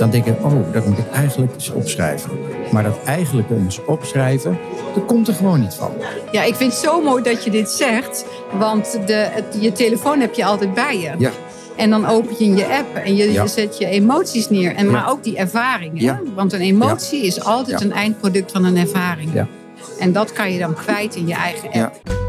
dan denk ik, oh, dat moet ik eigenlijk eens opschrijven. Maar dat eigenlijk eens opschrijven, dat komt er gewoon niet van. Ja, ik vind het zo mooi dat je dit zegt. Want de, het- je telefoon heb je altijd bij je. Ja, En dan open je je app en je, Ja. je zet je emoties neer. En, Ja. Maar ook die ervaringen. Ja. Want een emotie is altijd een eindproduct van een ervaring. Ja. En dat kan je dan kwijt in je eigen app.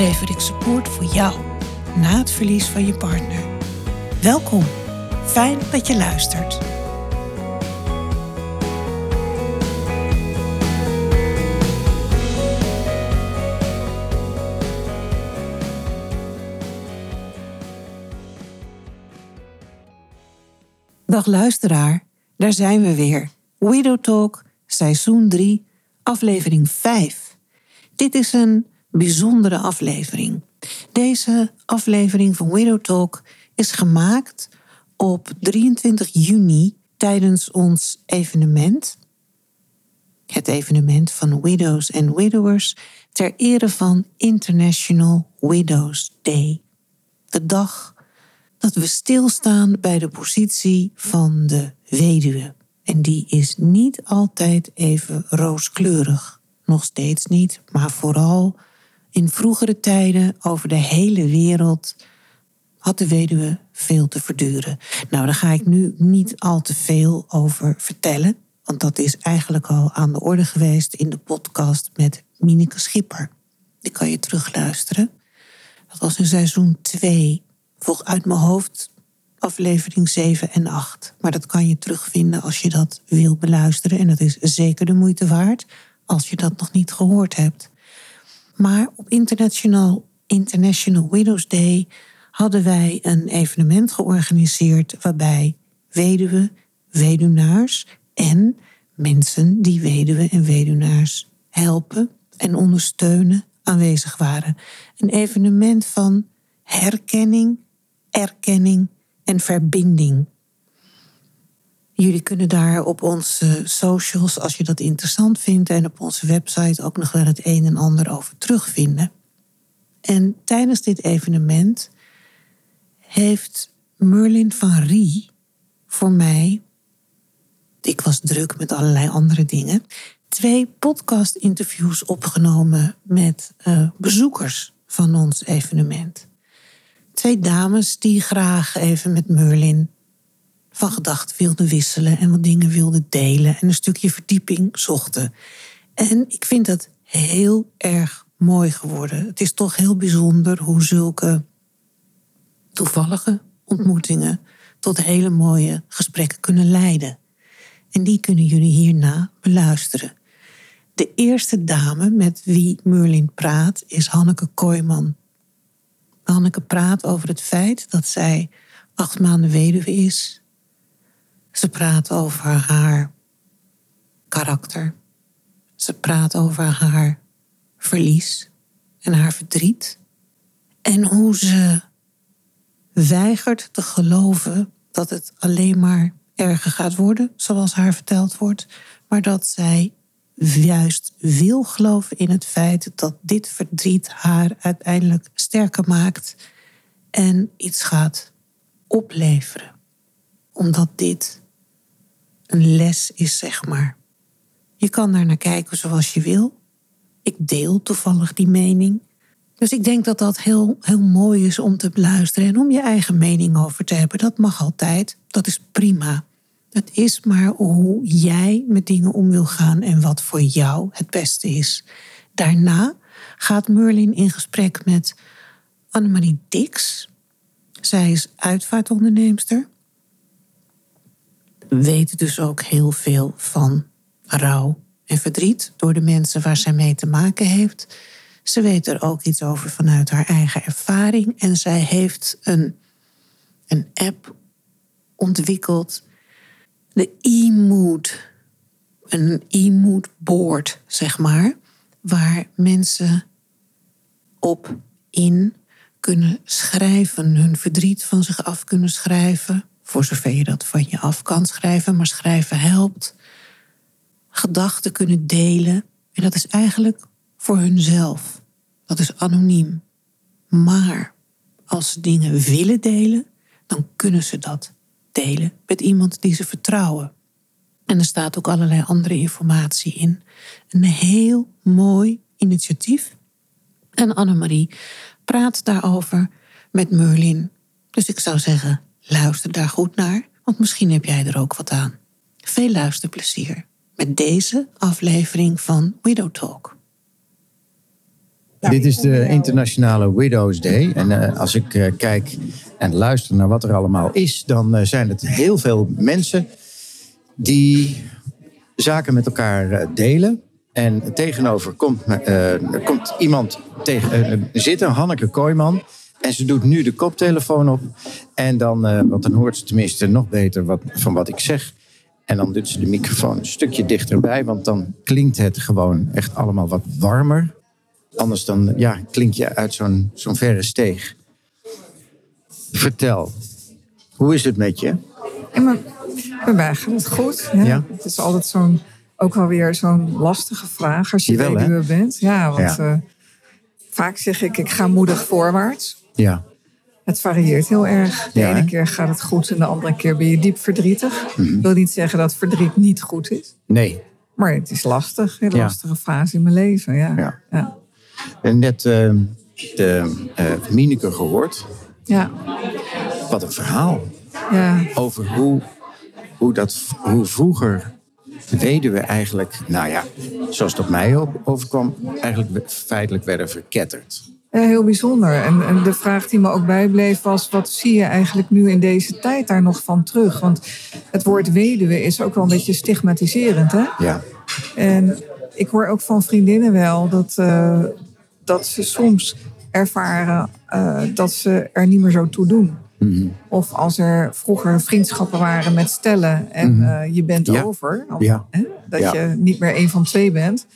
lever ik support voor jou na het verlies van je partner. Welkom. Fijn dat je luistert. Dag luisteraar, daar zijn we weer. Widow Talk, seizoen 3, aflevering 5. Dit is een bijzondere aflevering. Deze aflevering van Widow Talk is gemaakt op 23 juni tijdens ons evenement. Het evenement van Widows en Widowers ter ere van International Widows Day. De dag dat we stilstaan bij de positie van de weduwe. En die is niet altijd even rooskleurig. Nog steeds niet, maar vooral in vroegere tijden over de hele wereld had de weduwe veel te verduren. Nou, daar ga ik nu niet al te veel over vertellen, want dat is eigenlijk al aan de orde geweest in de podcast met Mineke Schipper. Die kan je terugluisteren. Dat was in seizoen 2, volgens uit mijn hoofd aflevering 7 en 8. Maar dat kan je terugvinden als je dat wil beluisteren. En dat is zeker de moeite waard als je dat nog niet gehoord hebt. Maar op International, International Widows Day hadden wij een evenement georganiseerd waarbij weduwen, weduwnaars en mensen die weduwen en weduwnaars helpen en ondersteunen aanwezig waren. Een evenement van herkenning, erkenning en verbinding. Jullie kunnen daar op onze socials, als je dat interessant vindt, en op onze website ook nog wel het een en ander over terugvinden. En tijdens dit evenement heeft Merlin van Rie voor mij, ik was druk met allerlei andere dingen, twee podcast-interviews opgenomen met eh, bezoekers van ons evenement. Twee dames die graag even met Merlin van gedachten wilden wisselen en wat dingen wilden delen en een stukje verdieping zochten. En ik vind dat heel erg mooi geworden. Het is toch heel bijzonder hoe zulke toevallige ontmoetingen tot hele mooie gesprekken kunnen leiden. En die kunnen jullie hierna beluisteren. De eerste dame met wie Merlin praat is Hanneke Kooijman. Hanneke praat over het feit dat zij acht maanden weduwe is. Ze praat over haar karakter. Ze praat over haar verlies en haar verdriet. En hoe ze weigert te geloven dat het alleen maar erger gaat worden, zoals haar verteld wordt, maar dat zij juist wil geloven in het feit dat dit verdriet haar uiteindelijk sterker maakt en iets gaat opleveren. Omdat dit een les is, zeg maar. Je kan daar naar kijken zoals je wil. Ik deel toevallig die mening. Dus ik denk dat dat heel, heel mooi is om te beluisteren en om je eigen mening over te hebben. Dat mag altijd. Dat is prima. Het is maar hoe jij met dingen om wil gaan en wat voor jou het beste is. Daarna gaat Merlin in gesprek met Annemarie Dix. Zij is uitvaartonderneemster. Weet dus ook heel veel van rouw en verdriet door de mensen waar zij mee te maken heeft. Ze weet er ook iets over vanuit haar eigen ervaring. En zij heeft een, een app ontwikkeld. De e-mood. Een e-mood board, zeg maar. Waar mensen op in kunnen schrijven. Hun verdriet van zich af kunnen schrijven. Voor zover je dat van je af kan schrijven. Maar schrijven helpt. Gedachten kunnen delen. En dat is eigenlijk voor hunzelf. Dat is anoniem. Maar als ze dingen willen delen, dan kunnen ze dat delen met iemand die ze vertrouwen. En er staat ook allerlei andere informatie in. Een heel mooi initiatief. En Annemarie praat daarover met Merlin. Dus ik zou zeggen, luister daar goed naar, want misschien heb jij er ook wat aan. Veel luisterplezier met deze aflevering van Widow Talk. Dit is de internationale Widows Day. En uh, als ik uh, kijk en luister naar wat er allemaal is, dan uh, zijn het heel veel mensen die zaken met elkaar delen. En tegenover komt, komt iemand tegen, zitten, Hanneke Kooijman. En ze doet nu de koptelefoon op. En dan, want dan hoort ze tenminste nog beter wat, van wat ik zeg. En dan doet ze de microfoon een stukje dichterbij, want dan klinkt het gewoon echt allemaal wat warmer. Anders dan ja, klink je uit zo'n zo'n verre steeg. Vertel, hoe is het met je? En mijn, bij mij gaat het goed. Ja. Ja? Het is altijd zo'n, ook wel weer zo'n lastige vraag als je Jawel, hè? weduwe bent. Ja, want Ja. eh, vaak zeg ik, ik ga moedig voorwaarts. Ja, Het varieert heel erg. De Ja, ene keer gaat het goed en de andere keer ben je diep verdrietig. Mhm. Ik wil niet zeggen dat verdriet niet goed is. nee. Maar het is lastig. Een lastige fase in mijn leven. Ja. Ja. En net eh, de eh Mineke gehoord. Ja. Wat een verhaal Ja. over hoe, hoe, dat, hoe vroeger weduwe eigenlijk, nou ja, zoals het op mij overkwam, eigenlijk feitelijk werden verketterd. Ja, heel bijzonder. En, en de vraag die me ook bijbleef was: wat zie je eigenlijk nu in deze tijd daar nog van terug? Want het woord weduwe is ook wel een beetje stigmatiserend. Hè? Ja, En ik hoor ook van vriendinnen wel dat, eh, dat ze soms ervaren eh, dat ze er niet meer zo toe doen. Mhm. Of als er vroeger vriendschappen waren met stellen en eh, je bent Ja. over, of, Ja. hè, dat Ja. je niet meer een van twee bent,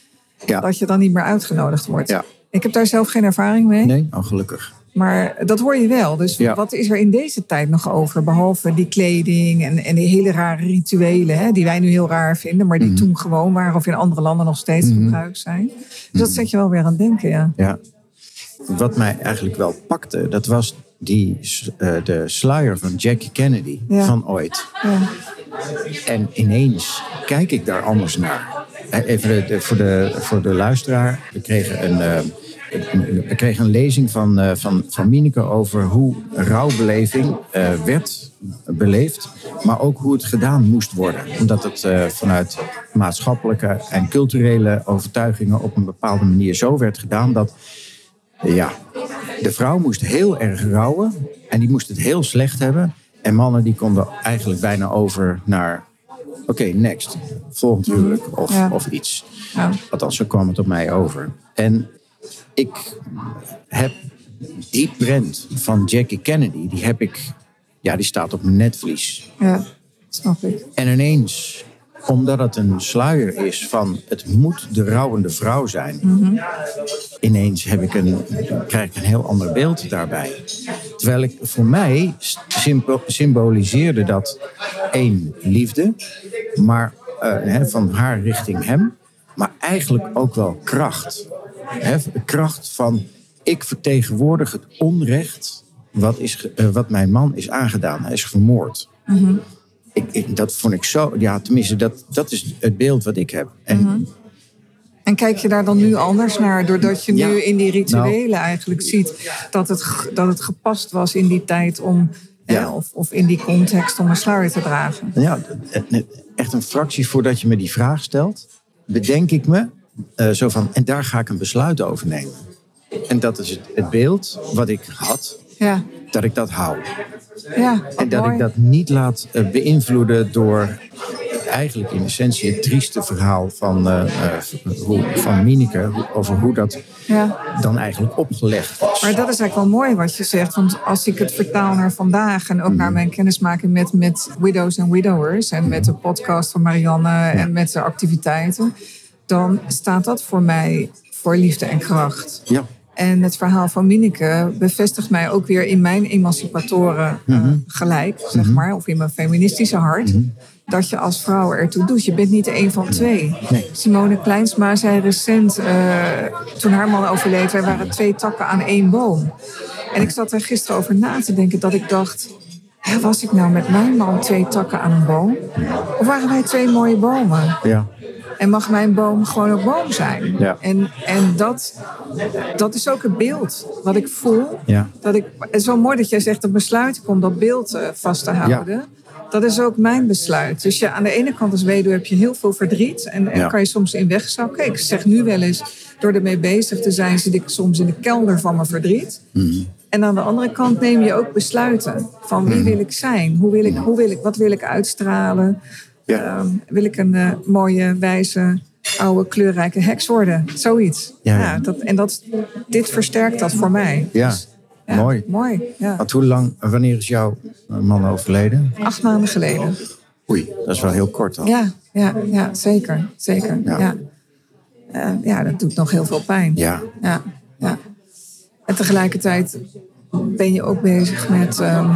Ja. dat je dan niet meer uitgenodigd wordt. Ja. Ik heb daar zelf geen ervaring mee. nee, oh, gelukkig. Maar dat hoor je wel. Dus Ja. wat is er in deze tijd nog over? Behalve die kleding en, en die hele rare rituelen, hè, die wij nu heel raar vinden, maar die Mhm. toen gewoon waren of in andere landen nog steeds gebruikt zijn. Dus dat zet je wel weer aan het denken, ja. Ja. Wat mij eigenlijk wel pakte, dat was die, eh, de sluier van Jackie Kennedy Ja. van ooit. ja. En ineens kijk ik daar anders naar. Eh, Even voor, de, voor de luisteraar. We kregen een, eh, we kregen een lezing van, eh, van, van Mineke over hoe rouwbeleving eh, werd beleefd. Maar ook hoe het gedaan moest worden. Omdat het eh, vanuit maatschappelijke en culturele overtuigingen op een bepaalde manier zo werd gedaan dat ja, de vrouw moest heel erg rouwen en die moest het heel slecht hebben. En mannen die konden eigenlijk bijna over naar, oké, next, volgend huwelijk of, Ja. of iets. Ja. Althans, zo kwam het op mij over. En ik heb die print van Jackie Kennedy, die heb ik, ja, die staat op mijn netvlies. ja, snap ik. En ineens, omdat het een sluier is van het moet de rouwende vrouw zijn, ineens heb ik een, krijg ik een heel ander beeld daarbij. Terwijl ik voor mij symbo- symboliseerde dat één liefde, maar eh, van haar richting hem, maar eigenlijk ook wel kracht. Hè, kracht van ik vertegenwoordig het onrecht wat, is, eh, wat mijn man is aangedaan. Hij is vermoord. Ik, ik, dat vond ik zo, ja, tenminste, dat, dat is het beeld wat ik heb. En En kijk je daar dan nu anders naar, doordat je nu Ja. Nou. in die rituelen eigenlijk ziet dat het, dat het gepast was in die tijd om, Ja. of, of in die context om een sluier te dragen? ja, echt een fractie voordat je me die vraag stelt, bedenk ik me eh, zo van, en daar ga ik een besluit over nemen. En dat is het, het beeld wat ik had, Ja, dat ik dat hou. ja En dat mooi. ik dat niet laat eh, beïnvloeden door eigenlijk in essentie het trieste verhaal van, hoe, van Mineke. Over hoe dat Ja. dan eigenlijk opgelegd was. Maar dat is eigenlijk wel mooi wat je zegt. Want als ik het vertaal naar vandaag en ook Mhm. naar mijn kennismaking met, met widows en widowers en met de podcast van Marianne en met de activiteiten, dan staat dat voor mij voor liefde en kracht. Ja, En het verhaal van Mineke bevestigt mij ook weer in mijn emancipatoren eh, Mhm. gelijk, zeg maar, of in mijn feministische hart. Dat je als vrouw ertoe doet. Je bent niet een van twee. Nee. Simone Kleinsma zei recent, eh, toen haar man overleed, wij waren twee takken aan één boom. En ik zat er gisteren over na te denken dat ik dacht, hè, was ik nou met mijn man twee takken aan een boom? Of waren wij twee mooie bomen? ja, En mag mijn boom gewoon een boom zijn? Ja. En, en dat, dat is ook het beeld wat ik voel. ja. Dat ik, het is wel mooi dat jij zegt dat besluit ik om dat beeld eh, vast te houden. Dat is ook mijn besluit. Dus je, aan de ene kant als weduwe heb je heel veel verdriet. En, en Ja. kan je soms in wegzakken. Ik zeg nu wel eens, door ermee bezig te zijn... zit ik soms in de kelder van mijn verdriet. Mhm. En aan de andere kant neem je ook besluiten. Van wie wil ik zijn? Hoe wil ik, hoe wil ik, wat wil ik uitstralen? Ja. Ehm, wil ik een eh, mooie, wijze, oude, kleurrijke heks worden? Zoiets. Ja, ja. dat, en dat, dit versterkt dat voor mij. Ja, Dus, mooi. Mooi, ja. Want hoe lang, wanneer is jouw man overleden? Acht maanden geleden. Oei, dat is wel heel kort al. Ja, ja, ja zeker. zeker Ja. ja. Eh, ja, dat doet nog heel veel pijn. Ja, Ja, ja. En tegelijkertijd ben je ook bezig met ehm,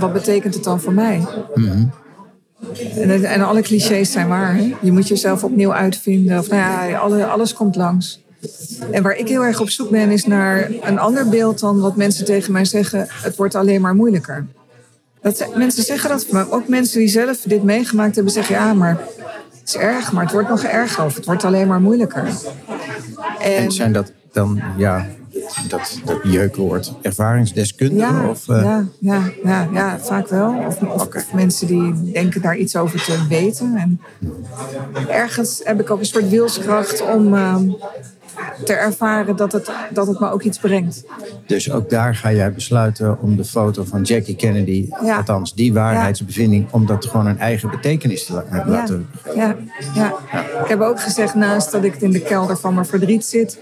wat betekent het dan voor mij? Mhm. En, en alle clichés zijn waar. Hè? Je moet jezelf opnieuw uitvinden. Of nou ja, alle, alles komt langs. En waar ik heel erg op zoek ben, is naar een ander beeld dan wat mensen tegen mij zeggen. Het wordt alleen maar moeilijker. Dat, mensen zeggen dat, maar ook mensen die zelf dit meegemaakt hebben, zeggen ja, maar het is erg, maar het wordt nog erger of het wordt alleen maar moeilijker. En, en zijn dat dan, ja, dat, dat jeukwoord ervaringsdeskundigen? ja, of, eh, ja, ja, ja, ja, vaak wel. Of, of, Oké. of mensen die denken daar iets over te weten. En ergens heb ik ook een soort wilskracht om ehm, te ervaren dat het, dat het me ook iets brengt. Dus ook daar ga jij besluiten om de foto van Jackie Kennedy, Ja. althans die waarheidsbevinding, om dat gewoon een eigen betekenis te la- laten. Ja, ja. Ik heb ook gezegd, naast dat ik in de kelder van mijn verdriet zit,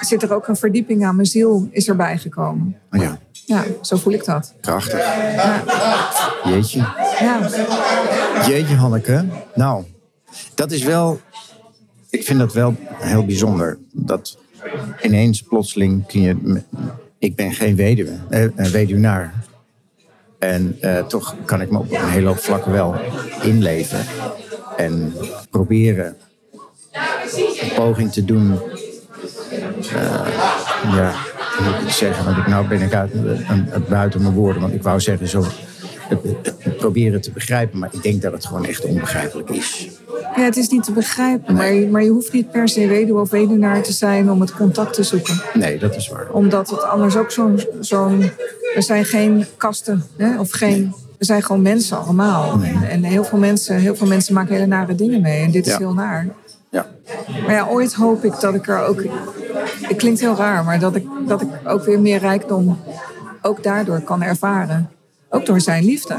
zit er ook een verdieping aan mijn ziel is erbij gekomen. Oh ja, Ja, zo voel ik dat. prachtig. Jeetje. Ja, Jeetje, Hanneke. Nou, dat is wel. Ik vind dat wel heel bijzonder. Dat ineens plotseling kun je. Ik ben geen weduwe, eh, weduwnaar. En eh, toch kan ik me op een hele hoop vlakken wel inleven. En proberen een poging te doen. eh, ja, hoe moet ik zeggen? Want ik, nou ben ik buiten mijn woorden. Want ik wou zeggen, zo, het proberen te begrijpen. Maar ik denk dat het gewoon echt onbegrijpelijk is. Ja het is niet te begrijpen, maar, je- maar je hoeft niet per se weduwe of weduwnaar te zijn om het contact te zoeken. Nee, dat is waar. Omdat het anders ook zo'n... zo'n we zijn geen kasten, hè? of geen... We zijn gewoon mensen allemaal. En, en heel, veel mensen, heel veel mensen maken hele nare dingen mee. En dit is heel naar. Ja. Maar ja, ooit hoop ik dat ik er ook. Het klinkt heel raar, maar dat ik, dat ik ook weer meer rijkdom ook daardoor kan ervaren. Ook door zijn liefde.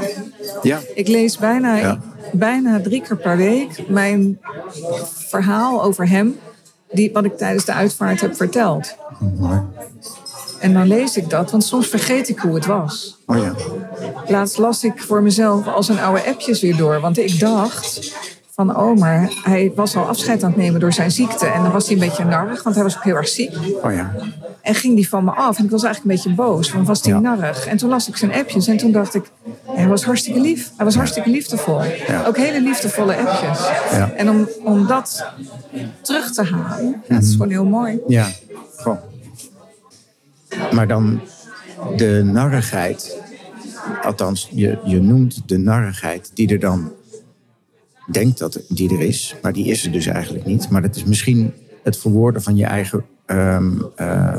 Ja. Ik lees bijna, Ja. Bijna drie keer per week mijn verhaal over hem. Die, wat ik tijdens de uitvaart heb verteld. Mooi. En dan lees ik dat, want soms vergeet ik hoe het was. Oh ja. Laatst las ik voor mezelf al zijn oude appjes weer door. Want ik dacht van, oh, maar hij was al afscheid aan het nemen door zijn ziekte. En dan was hij een beetje narrig, want hij was ook heel erg ziek. Oh ja. En ging die van me af. En ik was eigenlijk een beetje boos, want was hij Ja. narrig. En toen las ik zijn appjes en toen dacht ik, hij was hartstikke lief. Hij was hartstikke liefdevol. Ja. Ook hele liefdevolle appjes. Ja. En om, om dat terug te halen, dat is gewoon heel mooi. Ja. Goh. Maar dan de narrigheid. Althans, je, je noemt de narrigheid die er dan denkt dat die er is. Maar die is er dus eigenlijk niet. Maar dat is misschien het verwoorden van je eigen ehm, eh,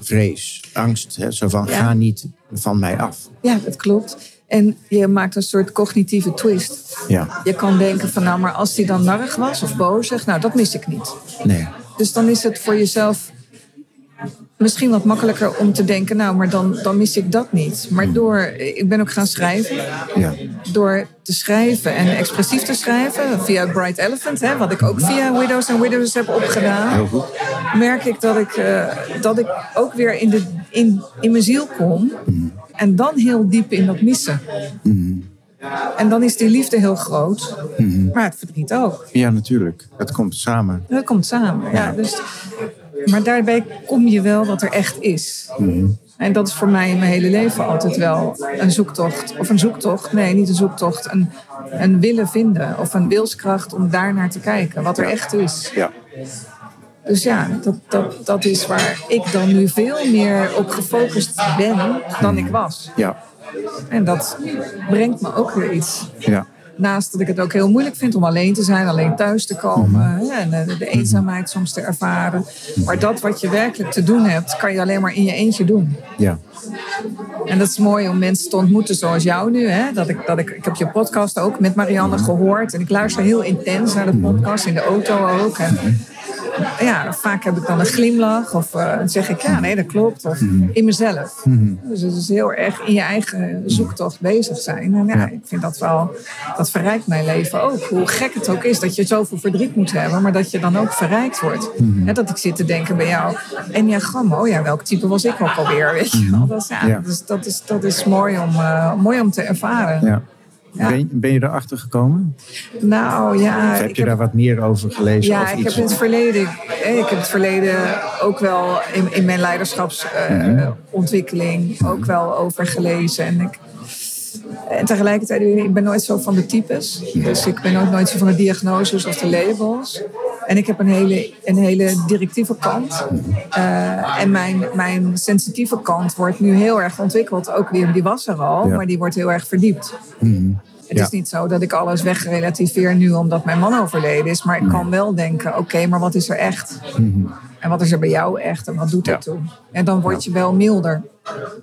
vrees, angst. Hè? Zo van, Ja. ga niet van mij af. Ja, dat klopt. En je maakt een soort cognitieve twist. Ja, Je kan denken van nou, maar als hij dan narrig was of bozig, nou dat mis ik niet. nee. Dus dan is het voor jezelf misschien wat makkelijker om te denken, nou, maar dan, dan mis ik dat niet. Maar door, ik ben ook gaan schrijven. Ja. Door te schrijven en expressief te schrijven, via Bright Elephant, hè, wat ik ook via Widows and Widows heb opgedaan, Heel goed. merk ik dat ik, eh, dat ik ook weer in, de, in, in mijn ziel kom. En dan heel diep in dat missen. En dan is die liefde heel groot, maar het verdriet ook. Ja, natuurlijk. Het komt samen. Dat komt samen. Ja, dus, maar daarbij kom je wel wat er echt is. En dat is voor mij in mijn hele leven altijd wel een zoektocht. Of een zoektocht, nee, niet een zoektocht. Een, een willen vinden of een wilskracht om daar naar te kijken. Wat er echt is. Ja. Dus ja, dat, dat, dat is waar ik dan nu veel meer op gefocust ben dan ik was. Ja. En dat brengt me ook weer iets. Ja. Naast dat ik het ook heel moeilijk vind om alleen te zijn, alleen thuis te komen hè, en de, de eenzaamheid soms te ervaren. Maar dat wat je werkelijk te doen hebt, kan je alleen maar in je eentje doen. Ja. En dat is mooi om mensen te ontmoeten zoals jou nu. Hè? Dat ik, dat ik, ik heb je podcast ook met Marianne gehoord. En ik luister heel intens naar de podcast, in de auto ook. En ja, vaak heb ik dan een glimlach. Of eh, dan zeg ik, ja, nee, dat klopt. Of in mezelf. Dus het is heel erg in je eigen zoektocht bezig zijn. En ja, Ja. ik vind dat wel, dat verrijkt mijn leven ook. Hoe gek het ook is dat je zoveel verdriet moet hebben. Maar dat je dan ook verrijkt wordt. Hè, dat ik zit te denken bij jou. Enneagram, oh ja, welk type was ik ook alweer? Weet je wel? Dat is, ja, is, dat, is, dat is mooi om, eh, mooi om te ervaren. Ja. Ben, ben je erachter gekomen? Nou ja, Of heb je daar wat meer over gelezen? ja, of ik iets? heb in het verleden, eh, ik heb het verleden ook wel in, in mijn leiderschapsontwikkeling ook wel over gelezen. En, ik, en tegelijkertijd, ik ben nooit zo van de types. Dus ik ben ook nooit zo van de diagnoses of de labels. En ik heb een hele, een hele directieve kant. Eh, en mijn, mijn sensitieve kant wordt nu heel erg ontwikkeld. Ook weer, die was er al, Ja. maar die wordt heel erg verdiept. Het Ja. is niet zo dat ik alles wegrelativeer nu omdat mijn man overleden is. Maar ik kan wel denken, oké, maar wat is er echt? En wat is er bij jou echt? En wat doet dat Ja. toe? En dan word je wel milder.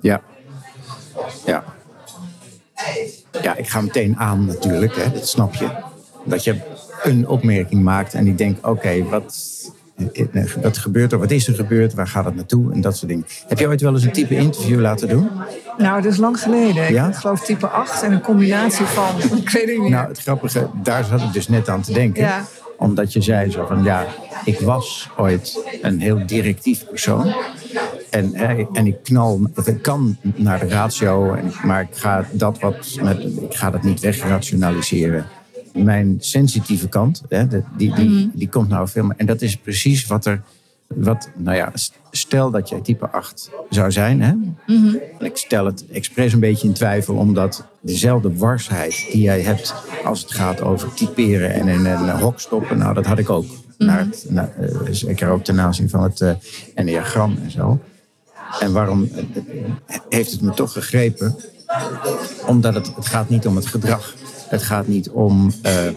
Ja. Ja. Ja, ik ga meteen aan natuurlijk, hè, dat snap je. Dat je een opmerking maakt en ik denk, oké, wat, wat gebeurt er? Wat is er gebeurd? Waar gaat het naartoe? En dat soort dingen. Heb je ooit wel eens een type interview laten doen? Nou, dat is lang geleden. Ik Ja? geloof type 8 en een combinatie van, ik weet het niet. Nou, het grappige, daar zat ik dus net aan te denken. Ja. Omdat je zei zo van, ja, ik was ooit een heel directief persoon. En, en ik knal, ik kan naar de ratio, maar ik ga dat wat, met, ik ga dat niet wegrationaliseren. Mijn sensitieve kant, hè, de- die, die, die komt nou veel meer. En dat is precies wat er, wat, nou ja, stel dat jij type 8 zou zijn, hè, en ik stel het expres een beetje in twijfel, omdat dezelfde warsheid die jij hebt als het gaat over typeren en in een hok stoppen, nou dat had ik ook. Naar het, naar, eh, zeker ook ten aanzien van het eh enneagram en zo. En waarom eh, heeft het me toch gegrepen? Omdat het, het gaat niet om het gedrag. Het gaat niet om eh,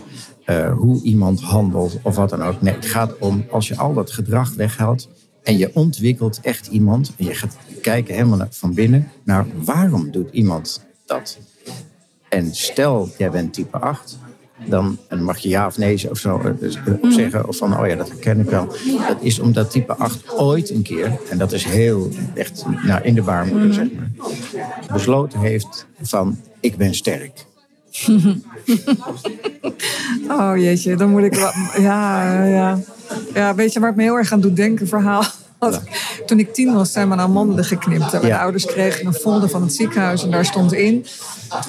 eh, hoe iemand handelt of wat dan ook. Nee, het gaat om als je al dat gedrag weghaalt en je ontwikkelt echt iemand en je gaat kijken helemaal naar, van binnen naar waarom doet iemand dat. En stel, jij bent type 8, dan en dan mag je ja of nee of zo eh, dus, eh, zeggen. Of van, oh ja, dat herken ik wel. Dat is omdat type 8 ooit een keer, en dat is heel echt nou, in de baarmoeder, zeg maar, besloten heeft van, ik ben sterk. Oh jeetje, dan moet ik wel. Ja, ja. Ja, weet je waar het me heel erg aan doet denken? Verhaal. Toen ik tien was, zijn mijn amandelen geknipt. Mijn Ja. ouders kregen een folder van het ziekenhuis. En daar stond in: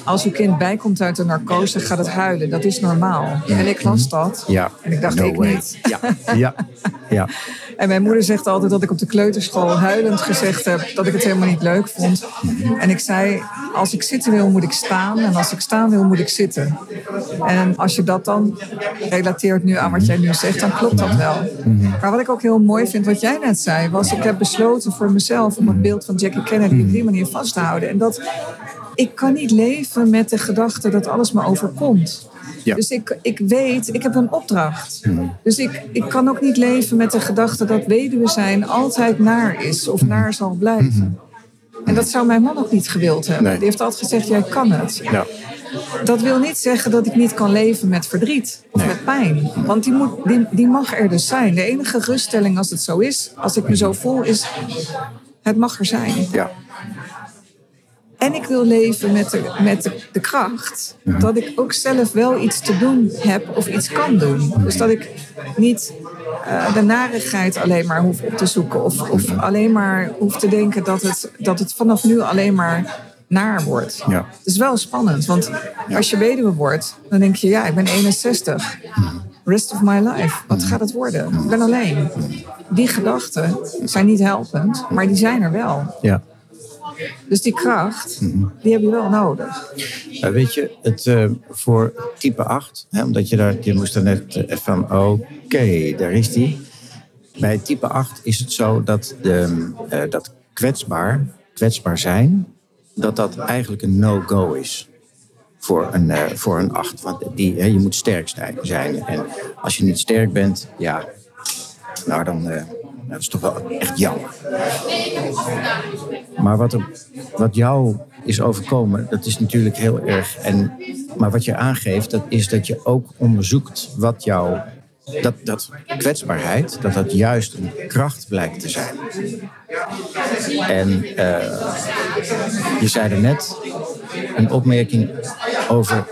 Als uw kind bijkomt uit de narcose, gaat het huilen. Dat is normaal. En ik las dat. Ja. En ik dacht, No ik way. niet. Ja, ja, ja. En mijn moeder zegt altijd dat ik op de kleuterschool huilend gezegd heb dat ik het helemaal niet leuk vond. En ik zei, als ik zitten wil, moet ik staan. En als ik staan wil, moet ik zitten. En als je dat dan relateert nu aan wat jij nu zegt, dan klopt dat wel. Maar wat ik ook heel mooi vind, wat jij net zei, was ik heb besloten voor mezelf om het beeld van Jackie Kennedy op die manier vast te houden. En dat ik kan niet leven met de gedachte dat alles me overkomt. Ja. Dus ik, ik weet, ik heb een opdracht. Dus ik, ik kan ook niet leven met de gedachte dat weduwe zijn altijd naar is of naar zal blijven. En dat zou mijn man ook niet gewild hebben. Nee. Die heeft altijd gezegd, jij kan het. Ja. Dat wil niet zeggen dat ik niet kan leven met verdriet of met pijn. Want die, moet, die, die mag er dus zijn. De enige ruststelling als het zo is, als ik me zo voel, is het mag er zijn. Ja. En ik wil leven met de, met de, de kracht dat ik ook zelf wel iets te doen heb of iets kan doen. Dus dat ik niet eh, de narigheid alleen maar hoef op te zoeken. Of, of alleen maar hoef te denken dat het, dat het vanaf nu alleen maar naar wordt. Ja. Het is wel spannend, want als je weduwe wordt, dan denk je, ja, ik ben 61. Rest of my life. Wat gaat het worden? Ik ben alleen. Die gedachten zijn niet helpend, maar die zijn er wel. ja. Dus die kracht, die heb je wel nodig. Nou, weet je, het, eh, voor type 8, hè, omdat je daar, je moest er net eh, van, oké, daar is die. Bij type 8 is het zo dat, de, eh, dat kwetsbaar, kwetsbaar zijn, dat dat eigenlijk een no-go is. Voor een, eh, voor een 8. Want die, je moet sterk zijn-. En als je niet sterk bent, ja, nou dan, eh, dat is toch wel echt jammer. Maar wat, wat jou is overkomen, dat is natuurlijk heel erg. En, maar wat je aangeeft, dat is dat je ook onderzoekt wat jou. Dat, dat kwetsbaarheid, dat dat juist een kracht blijkt te zijn. En eh, je zei er net een opmerking over.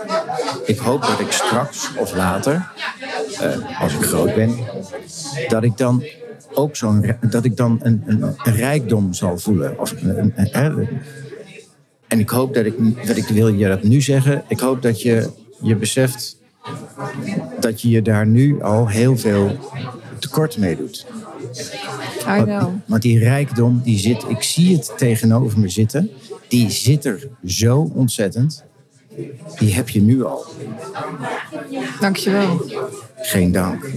Ik hoop dat ik straks of later, eh, als ik groot ben, dat ik dan ook zo'n dat ik dan een, een, rijkdom zal voelen. Een, en ik hoop dat ik, dat ik wil je dat nu zeggen. Ik hoop dat je je beseft dat je je daar nu al heel veel tekort mee doet. I know. Want die rijkdom, die zit, ik zie het tegenover me zitten. Die zit er zo ontzettend. Die heb je nu al. Dankjewel. Geen dank.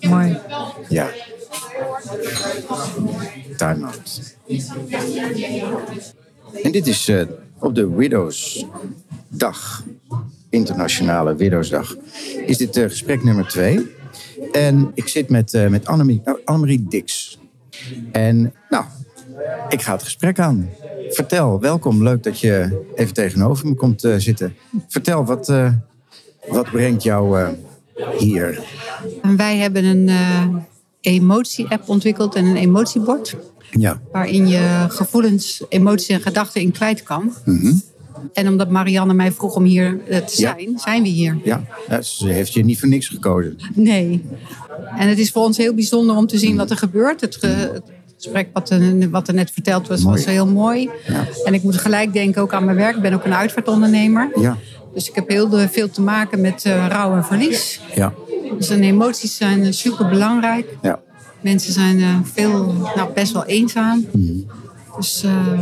Mooi. Ja. Time out. En dit is eh, op de Widows Dag, Internationale Widowsdag, is dit eh, gesprek nummer twee. En ik zit met, eh met Annemarie, nou, Annemarie Dix. En nou, ik ga het gesprek aan. Vertel, welkom. Leuk dat je even tegenover me komt eh, zitten. Vertel, wat, wat brengt jou hier? En wij hebben een emotie-app ontwikkeld en een emotiebord. Ja. Waarin je gevoelens, emoties en gedachten in kwijt kan. En omdat Marianne mij vroeg om hier eh, te Ja. zijn, zijn we hier. Ja, ze heeft je niet voor niks gekozen. Nee. En het is voor ons heel bijzonder om te zien wat er gebeurt. Het, ge- het gesprek wat er, wat er net verteld was, Mooi. was heel mooi. Ja. En ik moet gelijk denken ook aan mijn werk. Ik ben ook een uitvaartondernemer. Ja, Dus ik heb heel veel te maken met eh, rouw en verlies. ja, Dus en emoties zijn super belangrijk. ja. Mensen zijn eh, veel, nou, best wel eenzaam. Mhm. Dus eh,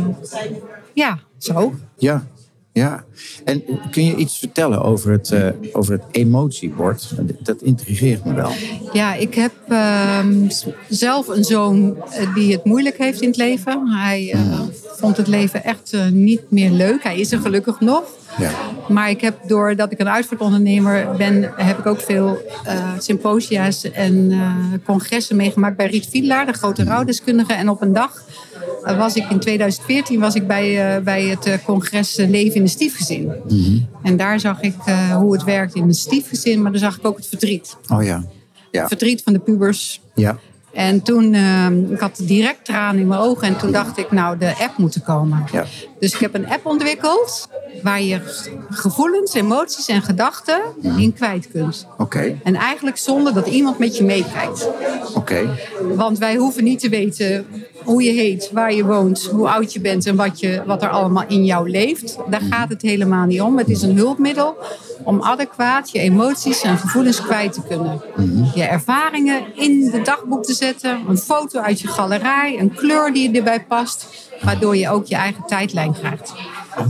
ja, zo. Ja, ja. En kun je iets vertellen over het, eh, over het emotiebord? Dat intrigeert me wel. Ja, ik heb ehm, zelf een zoon eh, die het moeilijk heeft in het leven. Hij eh, vond het leven echt niet meer leuk. Hij is er gelukkig nog. Ja. Maar ik heb, doordat ik een uitvaartondernemer ben, heb ik ook veel eh, symposia's en eh, congressen meegemaakt bij Riet Fiedelaar, de grote rouwdeskundige. En op een dag eh, was ik in 2014 was ik bij, bij het congres Leven in een Stiefgezin. En daar zag ik hoe het werkt in een stiefgezin, maar daar zag ik ook het verdriet. Oh ja. Ja. Het verdriet van de pubers. Ja. En toen, eh, ik had direct tranen in mijn ogen. En toen dacht ik, nou, de app moet er komen. Ja. Dus ik heb een app ontwikkeld waar je gevoelens, emoties en gedachten in kwijt kunt. Oké. En eigenlijk zonder dat iemand met je meekijkt. Oké. Want wij hoeven niet te weten hoe je heet, waar je woont, hoe oud je bent en wat, je, wat er allemaal in jou leeft. Daar gaat het helemaal niet om. Het is een hulpmiddel om adequaat je emoties en gevoelens kwijt te kunnen. Je ervaringen in de dagboek te zetten, een foto uit je galerij, een kleur die erbij past, waardoor je ook je eigen tijdlijn krijgt.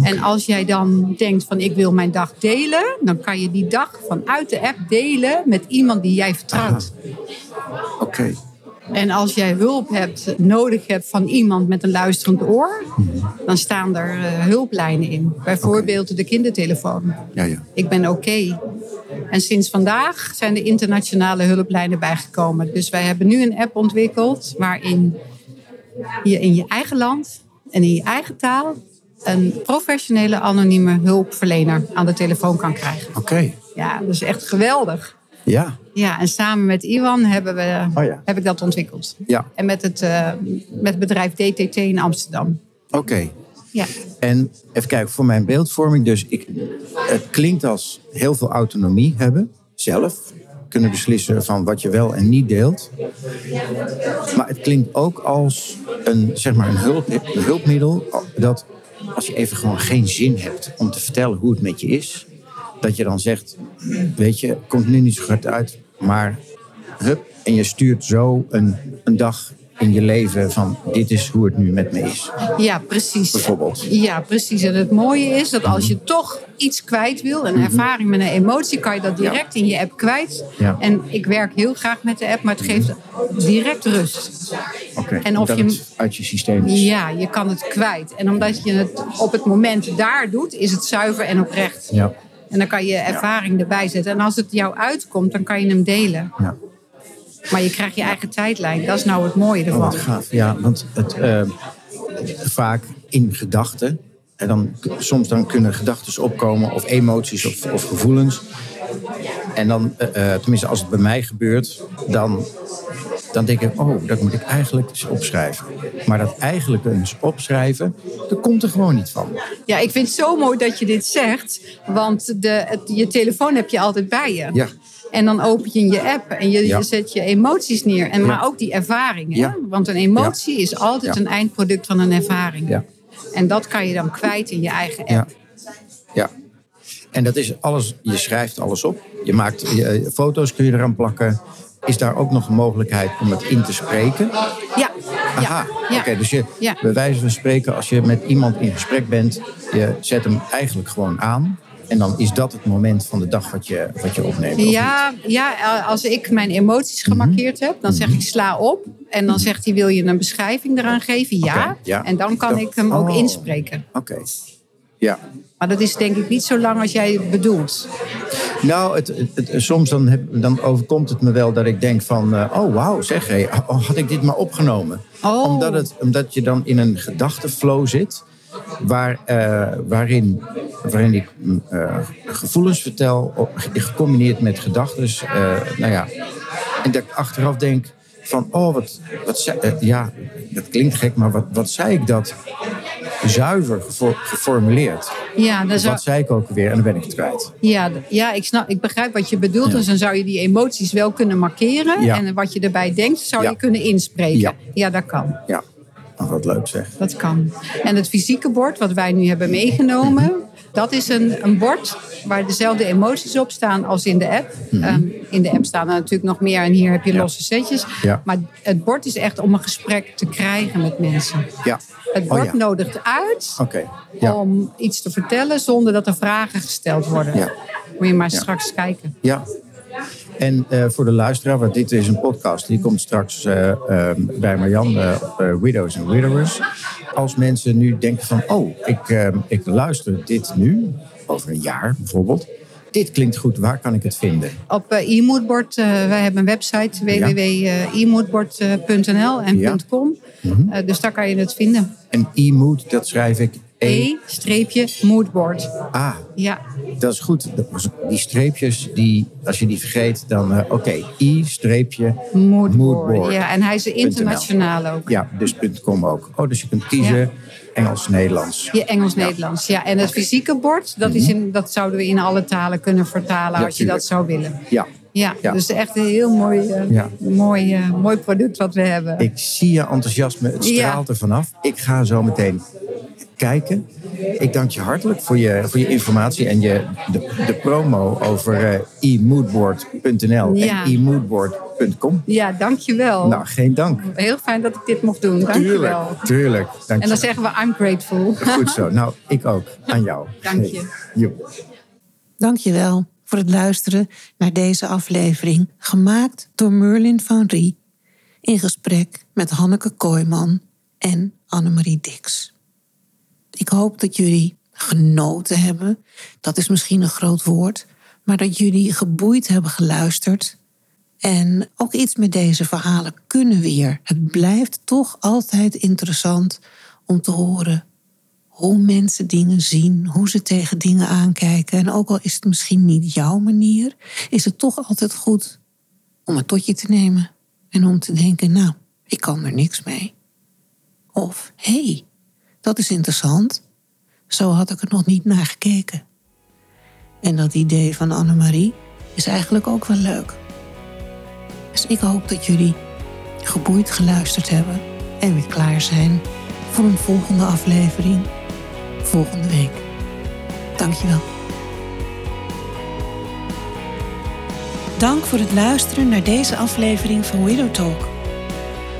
En als jij dan denkt van ik wil mijn dag delen, dan kan je die dag vanuit de app delen met iemand die jij vertrouwt. Oké. En als jij hulp hebt, nodig hebt van iemand met een luisterend oor, dan staan er eh, hulplijnen in. Bijvoorbeeld de kindertelefoon. Ja, ja. Ik ben oké. En sinds vandaag zijn de internationale hulplijnen bijgekomen. Dus wij hebben nu een app ontwikkeld waarin je in je eigen land en in je eigen taal een professionele anonieme hulpverlener aan de telefoon kan krijgen. Oké. Ja, dat is echt geweldig. Ja. Ja, en samen met Iwan hebben we, Oh ja. heb ik dat ontwikkeld. Ja. En met het, eh, met het bedrijf DTT in Amsterdam. Oké. Ja. En even kijken, voor mijn beeldvorming. Dus ik, het klinkt als heel veel autonomie hebben. Zelf kunnen beslissen van wat je wel en niet deelt. Maar het klinkt ook als een, zeg maar een, hulp, een hulpmiddel. Dat als je even gewoon geen zin hebt om te vertellen hoe het met je is. Dat je dan zegt, weet je, komt nu niet zo goed uit. Maar hup, en je stuurt zo een, een dag in je leven van dit is hoe het nu met me is. Ja, precies. Bijvoorbeeld. Ja, precies. En het mooie is dat als je toch iets kwijt wil, een ervaring met een emotie, kan je dat direct in je app kwijt. Ja. En ik werk heel graag met de app, maar het geeft direct rust. Oké, En of je- het uit je systeem is. Ja, je kan het kwijt. En omdat je het op het moment daar doet, is het zuiver en oprecht. Ja. En dan kan je ervaring erbij zetten. En als het jou uitkomt, dan kan je hem delen. Ja. Maar je krijgt je eigen tijdlijn. Dat is nou het mooie Oh, ervan. gaaf. Ja, want het, eh, vaak in gedachten. En dan, soms dan kunnen gedachten opkomen of emoties of, of gevoelens. En dan, eh, eh, tenminste als het bij mij gebeurt, dan, dan denk ik, oh, dat moet ik eigenlijk eens opschrijven. Maar dat eigenlijk eens opschrijven, dat komt er gewoon niet van. Ja, ik vind het zo mooi dat je dit zegt. Want de, het, je telefoon heb je altijd bij je. Ja. En dan open je je app en je, Ja. je zet je emoties neer. En, Maar ook die ervaringen. Ja. Want een emotie is altijd een eindproduct van een ervaring. Ja. En dat kan je dan kwijt in je eigen app. Ja. ja. En dat is alles, je schrijft alles op. Je maakt je, foto's kun je eraan plakken. Is daar ook nog een mogelijkheid om het in te spreken? Ja. Aha, ja. oké. dus je, Ja. bij wijze van spreken, als je met iemand in gesprek bent, je zet hem eigenlijk gewoon aan. En dan is dat het moment van de dag wat je, wat je opneemt. Ja, ja, als ik mijn emoties Mhm. gemarkeerd heb, dan zeg ik sla op. En dan zegt hij, wil je een beschrijving eraan geven? Ja. En dan kan ik hem ook Oh. inspreken. Oké. Ja. Maar dat is denk ik niet zo lang als jij bedoelt. Nou, het, soms dan, heb, dan overkomt het me wel dat ik denk van... eh, oh, wauw, zeg, hé, oh, had ik dit maar opgenomen? Oh. Omdat, het, omdat je dan in een gedachtenflow zit... Waar, eh, waarin, waarin ik mm, eh, gevoelens vertel, op- gecombineerd met gedachten. nou ja. En dat ik achteraf denk van, oh, wat, wat zei, ja, dat klinkt gek, maar wat, wat zei ik dat zuiver gefor- geformuleerd? Ja, dan zou, Wat zei ik ook weer en dan ben ik het kwijt. ja, ja ik, snap, ik begrijp wat je bedoelt. Ja. Dus dan zou je die emoties wel kunnen markeren. Ja. En wat je erbij denkt, zou Ja. je kunnen inspreken. Ja. ja, dat kan. Ja, oh, wat leuk zeg. Dat kan. En het fysieke bord wat wij nu hebben meegenomen, dat is een, een bord waar dezelfde emoties op staan als in de app. Ehm, in de app staan er natuurlijk nog meer en hier heb je Mhm. Ja. losse setjes. Ja. Maar het bord is echt om een gesprek te krijgen met mensen. Ja. Het Oh, bord nodigt uit om iets te vertellen zonder dat er vragen gesteld worden. Moet je maar straks kijken. ja. En eh, voor de luisteraar, want dit is een podcast, die komt straks eh, eh, bij Marjan eh, op Widows and Widowers. Als mensen nu denken van, oh, ik, eh, ik luister dit nu, over een jaar bijvoorbeeld. Dit klinkt goed, waar kan ik het vinden? Op e-moodboard, wij hebben een website www.emoodboard.nl en Ja. .com. Mhm. Dus daar kan je het vinden. En e-mood, dat schrijf ik. E-moodboard. Ah, Ja, dat is goed. Die streepjes, die, als je die vergeet, dan eh, oké. I-streepje moodboard. moodboard. Ja, en hij is internationaal ook. Ja, dus .com ook. Oh, dus je kunt kiezen Ja. Engels, Nederlands. Je Engels-Nederlands. Ja, en het fysieke bord, dat, is in, dat zouden we in alle talen kunnen vertalen Ja, als je dat zou willen. Ja, Ja, Ja. dus echt een heel mooi, eh, Ja. mooi, eh, mooi product wat we hebben. ik zie je enthousiasme. Het straalt er vanaf. Ik ga zo meteen kijken. Ik dank je hartelijk voor je, voor je informatie en je, de, de promo over eh, e-moodboard.nl Ja. en e-moodboard.com. Ja, dankjewel. Nou, geen dank. Heel fijn dat ik dit mocht doen. Dank je Tuurlijk, tuurlijk. Dank En dan zeggen we I'm grateful. Goed zo. Nou, ik ook. Aan jou. Dank je. Hey. Dankjewel voor het luisteren naar deze aflevering, gemaakt door Merlin van Rie, in gesprek met Hanneke Kooijman en Annemarie Dix. Ik hoop dat jullie genoten hebben, dat is misschien een groot woord, maar dat jullie geboeid hebben geluisterd en ook iets met deze verhalen kunnen weer. Het blijft toch altijd interessant om te horen hoe mensen dingen zien, hoe ze tegen dingen aankijken. En ook al is het misschien niet jouw manier, is het toch altijd goed om het tot je te nemen en om te denken, nou, ik kan er niks mee. Of, hé, hey, dat is interessant. Zo had ik er nog niet naar gekeken. En dat idee van Annemarie is eigenlijk ook wel leuk. Dus ik hoop dat jullie geboeid geluisterd hebben en weer klaar zijn voor een volgende aflevering volgende week. Dankjewel. Dank voor het luisteren naar deze aflevering van Widow Talk.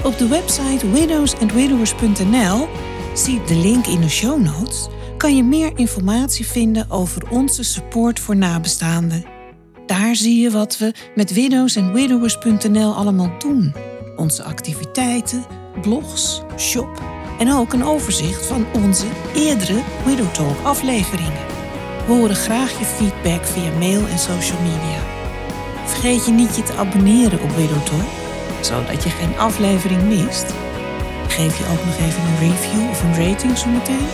Op de website widowsandwidowers.nl, zie de link in de show notes, kan je meer informatie vinden over onze support voor nabestaanden. Daar zie je wat we met widowsandwidowers.nl allemaal doen. Onze activiteiten, blogs, shop en ook een overzicht van onze eerdere Widow Talk afleveringen. We horen graag je feedback via mail en social media. Vergeet je niet je te abonneren op Widow Talk, zodat je geen aflevering mist. Geef je ook nog even een review of een rating zometeen.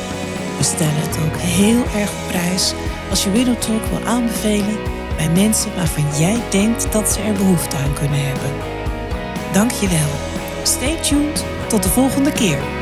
We stellen het ook heel erg op prijs als je Widow Talk wil aanbevelen bij mensen waarvan jij denkt dat ze er behoefte aan kunnen hebben. Dank je wel. Stay tuned. Tot de volgende keer.